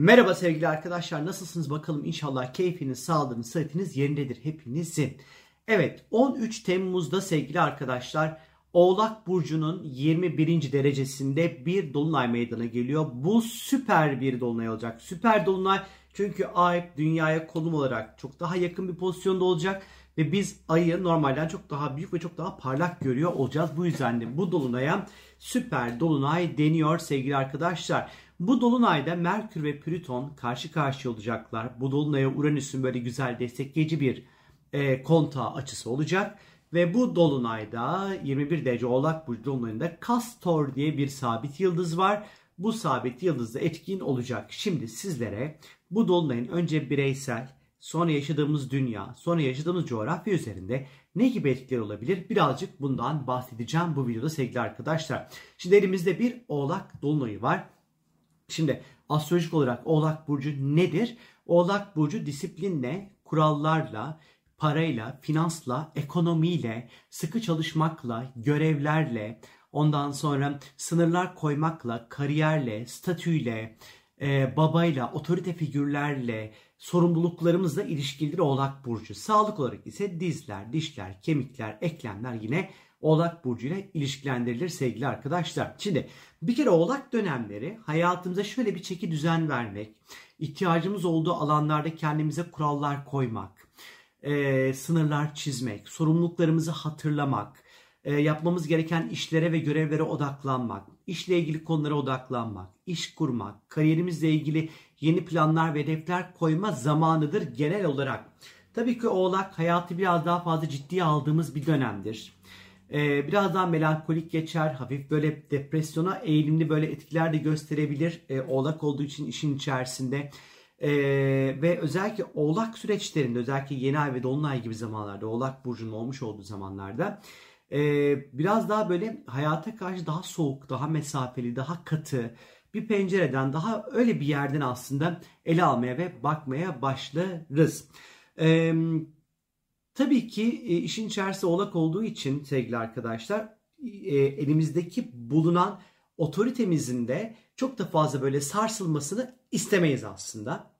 Merhaba sevgili arkadaşlar nasılsınız bakalım inşallah keyfiniz, sağlığınız, sıhhatiniz yerindedir hepinizin. Evet 13 Temmuz'da sevgili arkadaşlar Oğlak Burcu'nun 21. derecesinde bir dolunay meydana geliyor. Bu süper bir dolunay olacak. Süper dolunay çünkü ay dünyaya konum olarak çok daha yakın bir pozisyonda olacak. Ve biz ayı normalden çok daha büyük ve çok daha parlak görüyor olacağız. Bu yüzden de bu dolunaya süper dolunay deniyor sevgili arkadaşlar. Bu dolunayda Merkür ve Plüton karşı karşıya olacaklar. Bu dolunaya Uranüs'ün böyle güzel destekleyici bir e, kontağı açısı olacak. Ve bu dolunayda 21 derece oğlak burcu dolunayında Castor diye bir sabit yıldız var. Bu sabit yıldız da etkin olacak. Şimdi sizlere bu dolunayın önce bireysel, sonra yaşadığımız dünya, sonra yaşadığımız coğrafya üzerinde ne gibi etkiler olabilir? Birazcık bundan bahsedeceğim bu videoda sevgili arkadaşlar. Şimdi elimizde bir oğlak dolunayı var. Şimdi astrolojik olarak Oğlak Burcu nedir? Oğlak Burcu disiplinle, kurallarla, parayla, finansla, ekonomiyle, sıkı çalışmakla, görevlerle, ondan sonra sınırlar koymakla, kariyerle, statüyle, e, babayla, otorite figürlerle, sorumluluklarımızla ilişkilidir Oğlak Burcu. Sağlık olarak ise dizler, dişler, kemikler, eklemler yine Oğlak Burcu ile ilişkilendirilir sevgili arkadaşlar. Şimdi bir kere Oğlak dönemleri hayatımıza şöyle bir çeki düzen vermek, ihtiyacımız olduğu alanlarda kendimize kurallar koymak, e, sınırlar çizmek, sorumluluklarımızı hatırlamak, e, yapmamız gereken işlere ve görevlere odaklanmak, işle ilgili konulara odaklanmak, iş kurmak, kariyerimizle ilgili yeni planlar ve hedefler koyma zamanıdır genel olarak. Tabii ki Oğlak hayatı biraz daha fazla ciddiye aldığımız bir dönemdir. Ee, biraz daha melankolik geçer, hafif böyle depresyona eğilimli böyle etkiler de gösterebilir. Ee, oğlak olduğu için işin içerisinde. Ee, ve özellikle oğlak süreçlerinde özellikle yeni ay ve dolunay gibi zamanlarda oğlak burcunun olmuş olduğu zamanlarda e, biraz daha böyle hayata karşı daha soğuk, daha mesafeli, daha katı bir pencereden daha öyle bir yerden aslında ele almaya ve bakmaya başlarız. Eee Tabii ki e, işin içerisinde oğlak olduğu için sevgili arkadaşlar e, elimizdeki bulunan otoritemizin de çok da fazla böyle sarsılmasını istemeyiz aslında.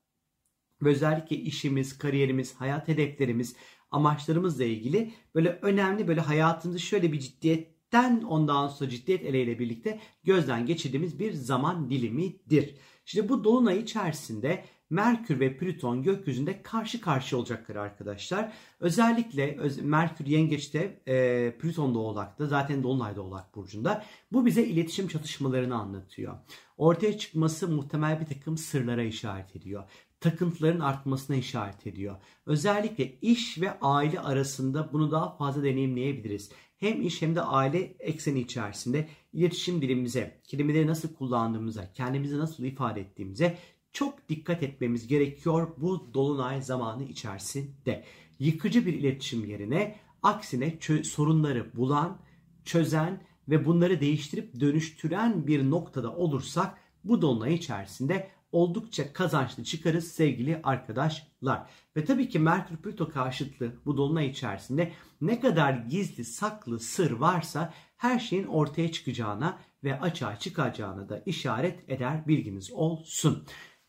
Ve özellikle işimiz, kariyerimiz, hayat hedeflerimiz, amaçlarımızla ilgili böyle önemli böyle hayatımızı şöyle bir ciddiyetten ondan sonra ciddiyet eleyle birlikte gözden geçirdiğimiz bir zaman dilimidir. Şimdi bu dolunay içerisinde Merkür ve Plüton gökyüzünde karşı karşıya olacaklar arkadaşlar. Özellikle öz Merkür yengeçte, e, Plüton da oğlakta, zaten Dolunay'da oğlak burcunda. Bu bize iletişim çatışmalarını anlatıyor. Ortaya çıkması muhtemel bir takım sırlara işaret ediyor. Takıntıların artmasına işaret ediyor. Özellikle iş ve aile arasında bunu daha fazla deneyimleyebiliriz. Hem iş hem de aile ekseni içerisinde iletişim dilimize, kelimeleri nasıl kullandığımıza, kendimizi nasıl ifade ettiğimize çok dikkat etmemiz gerekiyor bu dolunay zamanı içerisinde. Yıkıcı bir iletişim yerine aksine sorunları bulan, çözen ve bunları değiştirip dönüştüren bir noktada olursak bu dolunay içerisinde oldukça kazançlı çıkarız sevgili arkadaşlar. Ve tabii ki Merkür Plüto karşıtlığı bu dolunay içerisinde ne kadar gizli saklı sır varsa her şeyin ortaya çıkacağına ve açığa çıkacağına da işaret eder bilginiz olsun.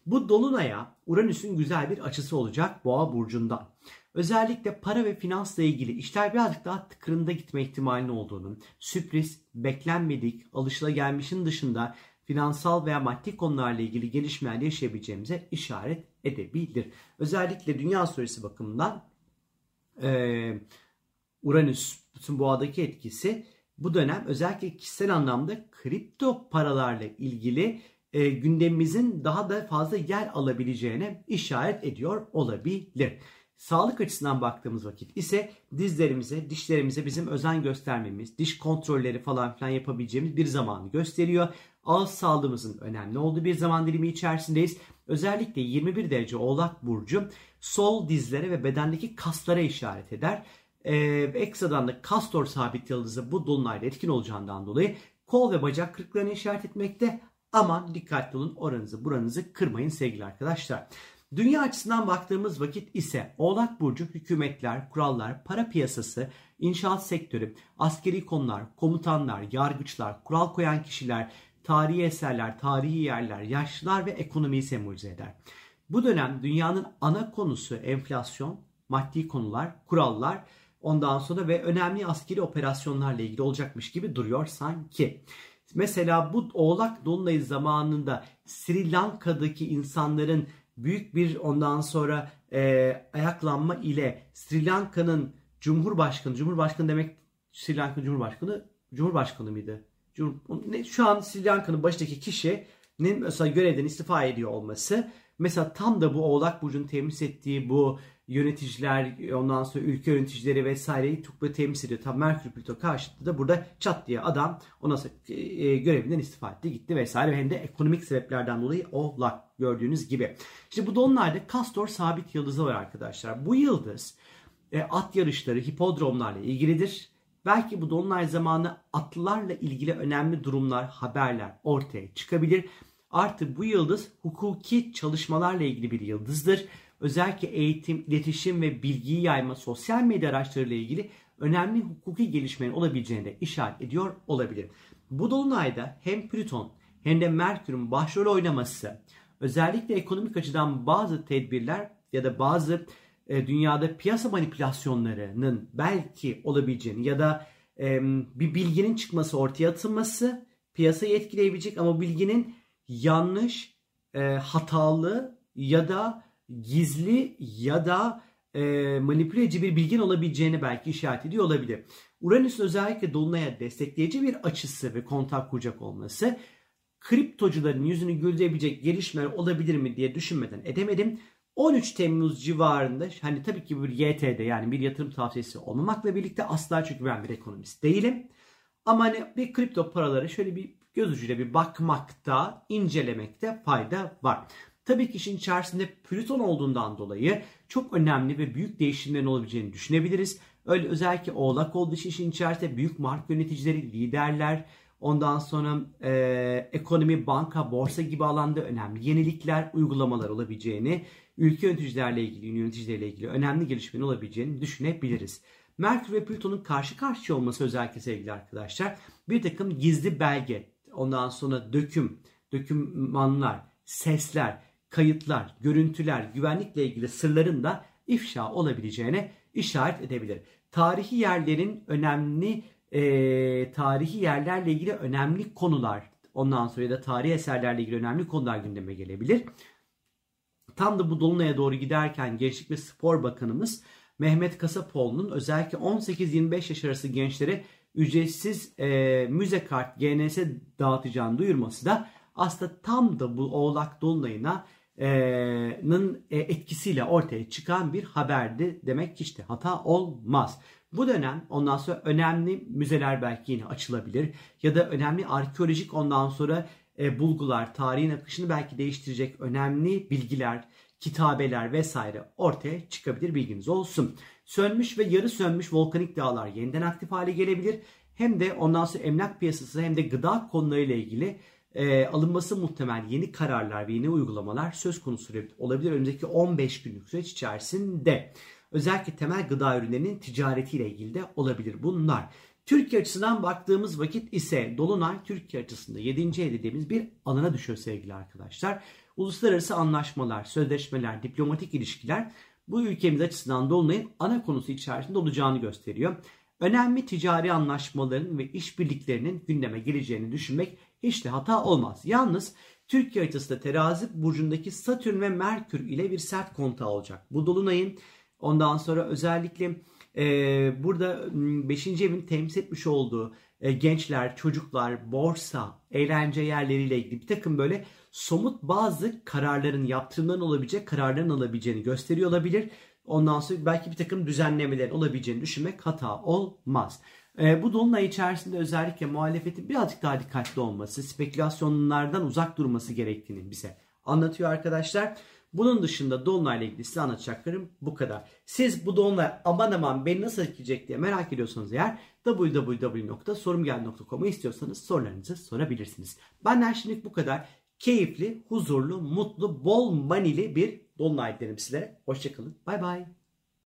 Bu dolunaya Uranüs'ün güzel bir açısı olacak Boğa burcunda. Özellikle para ve finansla ilgili işler birazcık daha tıkırında gitme ihtimalinin olduğunu, sürpriz, beklenmedik, alışılagelmişin dışında finansal veya maddi konularla ilgili gelişmeler yaşayabileceğimize işaret edebilir. Özellikle dünya astrolojisi bakımından e, Uranüs bütün boğadaki etkisi bu dönem özellikle kişisel anlamda kripto paralarla ilgili e, gündemimizin daha da fazla yer alabileceğine işaret ediyor olabilir. Sağlık açısından baktığımız vakit ise dizlerimize, dişlerimize bizim özen göstermemiz, diş kontrolleri falan filan yapabileceğimiz bir zamanı gösteriyor. Ağız sağlığımızın önemli olduğu bir zaman dilimi içerisindeyiz. Özellikle 21 derece oğlak burcu sol dizlere ve bedendeki kaslara işaret eder. Ee, ekstradan da kastor sabit yıldızı bu dolunayda etkin olacağından dolayı kol ve bacak kırıklarını işaret etmekte. Aman dikkatli olun oranızı buranızı kırmayın sevgili arkadaşlar. Dünya açısından baktığımız vakit ise Oğlak Burcu hükümetler, kurallar, para piyasası, inşaat sektörü, askeri konular, komutanlar, yargıçlar, kural koyan kişiler, tarihi eserler, tarihi yerler, yaşlılar ve ekonomiyi sembolize eder. Bu dönem dünyanın ana konusu enflasyon, maddi konular, kurallar, ondan sonra ve önemli askeri operasyonlarla ilgili olacakmış gibi duruyor sanki. Mesela bu Oğlak Dolunay zamanında Sri Lanka'daki insanların büyük bir ondan sonra e, ayaklanma ile Sri Lanka'nın Cumhurbaşkanı, Cumhurbaşkanı demek Sri Lanka Cumhurbaşkanı, Cumhurbaşkanı mıydı? Cumhur, şu an Sri Lanka'nın başındaki kişinin mesela görevden istifa ediyor olması mesela tam da bu Oğlak Burcu'nun temsil ettiği bu yöneticiler, ondan sonra ülke yöneticileri vesaireyi böyle temsil ediyor. Tam Merkür Plüto karşıtı da burada çat diye adam ondan sonra e, görevinden istifa etti gitti vesaire. Hem de ekonomik sebeplerden dolayı Oğlak gördüğünüz gibi. İşte bu dolunayda Kastor sabit yıldızı var arkadaşlar. Bu yıldız e, at yarışları, hipodromlarla ilgilidir. Belki bu dolunay zamanı atlarla ilgili önemli durumlar, haberler ortaya çıkabilir. Artı bu yıldız hukuki çalışmalarla ilgili bir yıldızdır. Özellikle eğitim, iletişim ve bilgiyi yayma, sosyal medya araçlarıyla ilgili önemli hukuki gelişmenin olabileceğini de işaret ediyor olabilir. Bu dolunayda hem Plüton hem de Merkür'ün başrol oynaması özellikle ekonomik açıdan bazı tedbirler ya da bazı e, dünyada piyasa manipülasyonlarının belki olabileceğini ya da e, bir bilginin çıkması ortaya atılması piyasayı etkileyebilecek ama bilginin yanlış, e, hatalı ya da gizli ya da e, manipüle edici bir bilgin olabileceğini belki işaret ediyor olabilir. Uranüs özellikle Dolunay'a destekleyici bir açısı ve kontak kuracak olması kriptocuların yüzünü güldürebilecek gelişmeler olabilir mi diye düşünmeden edemedim. 13 Temmuz civarında hani tabii ki bir YTD yani bir yatırım tavsiyesi olmamakla birlikte asla çünkü ben bir ekonomist değilim. Ama hani bir kripto paraları şöyle bir göz ucuyla bir bakmakta, incelemekte fayda var. Tabii ki işin içerisinde Plüton olduğundan dolayı çok önemli ve büyük değişimlerin olabileceğini düşünebiliriz. Öyle özellikle Oğlak olduğu işin içerisinde büyük marka yöneticileri, liderler, ondan sonra e, ekonomi, banka, borsa gibi alanda önemli yenilikler, uygulamalar olabileceğini, ülke yöneticilerle ilgili, yöneticilerle ilgili önemli gelişmenin olabileceğini düşünebiliriz. Merkür ve Plüton'un karşı karşıya olması özellikle sevgili arkadaşlar bir takım gizli belge, ondan sonra döküm, dökümanlar, sesler, kayıtlar, görüntüler, güvenlikle ilgili sırların da ifşa olabileceğine işaret edebilir. Tarihi yerlerin önemli e, tarihi yerlerle ilgili önemli konular ondan sonra ya da tarihi eserlerle ilgili önemli konular gündeme gelebilir. Tam da bu Dolunay'a doğru giderken Gençlik ve Spor Bakanımız Mehmet Kasapoğlu'nun özellikle 18-25 yaş arası gençlere ücretsiz e, müze kart GNS dağıtacağını duyurması da aslında tam da bu Oğlak Dolunay'ına nın etkisiyle ortaya çıkan bir haberdi demek ki işte hata olmaz. Bu dönem ondan sonra önemli müzeler belki yine açılabilir ya da önemli arkeolojik ondan sonra e, bulgular, tarihin akışını belki değiştirecek önemli bilgiler, kitabeler vesaire ortaya çıkabilir bilginiz olsun. Sönmüş ve yarı sönmüş volkanik dağlar yeniden aktif hale gelebilir. Hem de ondan sonra emlak piyasası hem de gıda konularıyla ilgili e, alınması muhtemel yeni kararlar ve yeni uygulamalar söz konusu olabilir önümüzdeki 15 günlük süreç içerisinde. Özellikle temel gıda ürünlerinin ticaretiyle ilgili de olabilir bunlar. Türkiye açısından baktığımız vakit ise Dolunay Türkiye açısında 7. ev dediğimiz bir alana düşüyor sevgili arkadaşlar. Uluslararası anlaşmalar, sözleşmeler, diplomatik ilişkiler bu ülkemiz açısından Dolunay'ın ana konusu içerisinde olacağını gösteriyor. Önemli ticari anlaşmaların ve işbirliklerinin gündeme geleceğini düşünmek hiç de hata olmaz. Yalnız Türkiye haritasında terazi burcundaki Satürn ve Merkür ile bir sert kontağı olacak. Bu dolunayın ondan sonra özellikle e, burada 5. evin temsil etmiş olduğu e, gençler, çocuklar, borsa, eğlence yerleriyle ilgili bir takım böyle somut bazı kararların, yaptırımların olabilecek kararların alabileceğini gösteriyor olabilir. Ondan sonra belki bir takım düzenlemelerin olabileceğini düşünmek hata olmaz. E, bu dolunay içerisinde özellikle muhalefetin birazcık daha dikkatli olması, spekülasyonlardan uzak durması gerektiğini bize anlatıyor arkadaşlar. Bunun dışında Dolunay'la ilgili size anlatacaklarım bu kadar. Siz bu Dolunay aman aman beni nasıl etkileyecek diye merak ediyorsanız eğer www.sorumgel.com'u istiyorsanız sorularınızı sorabilirsiniz. Benden şimdilik bu kadar. Keyifli, huzurlu, mutlu, bol manili bir Dolunay derim size. Hoşçakalın. Bay bay.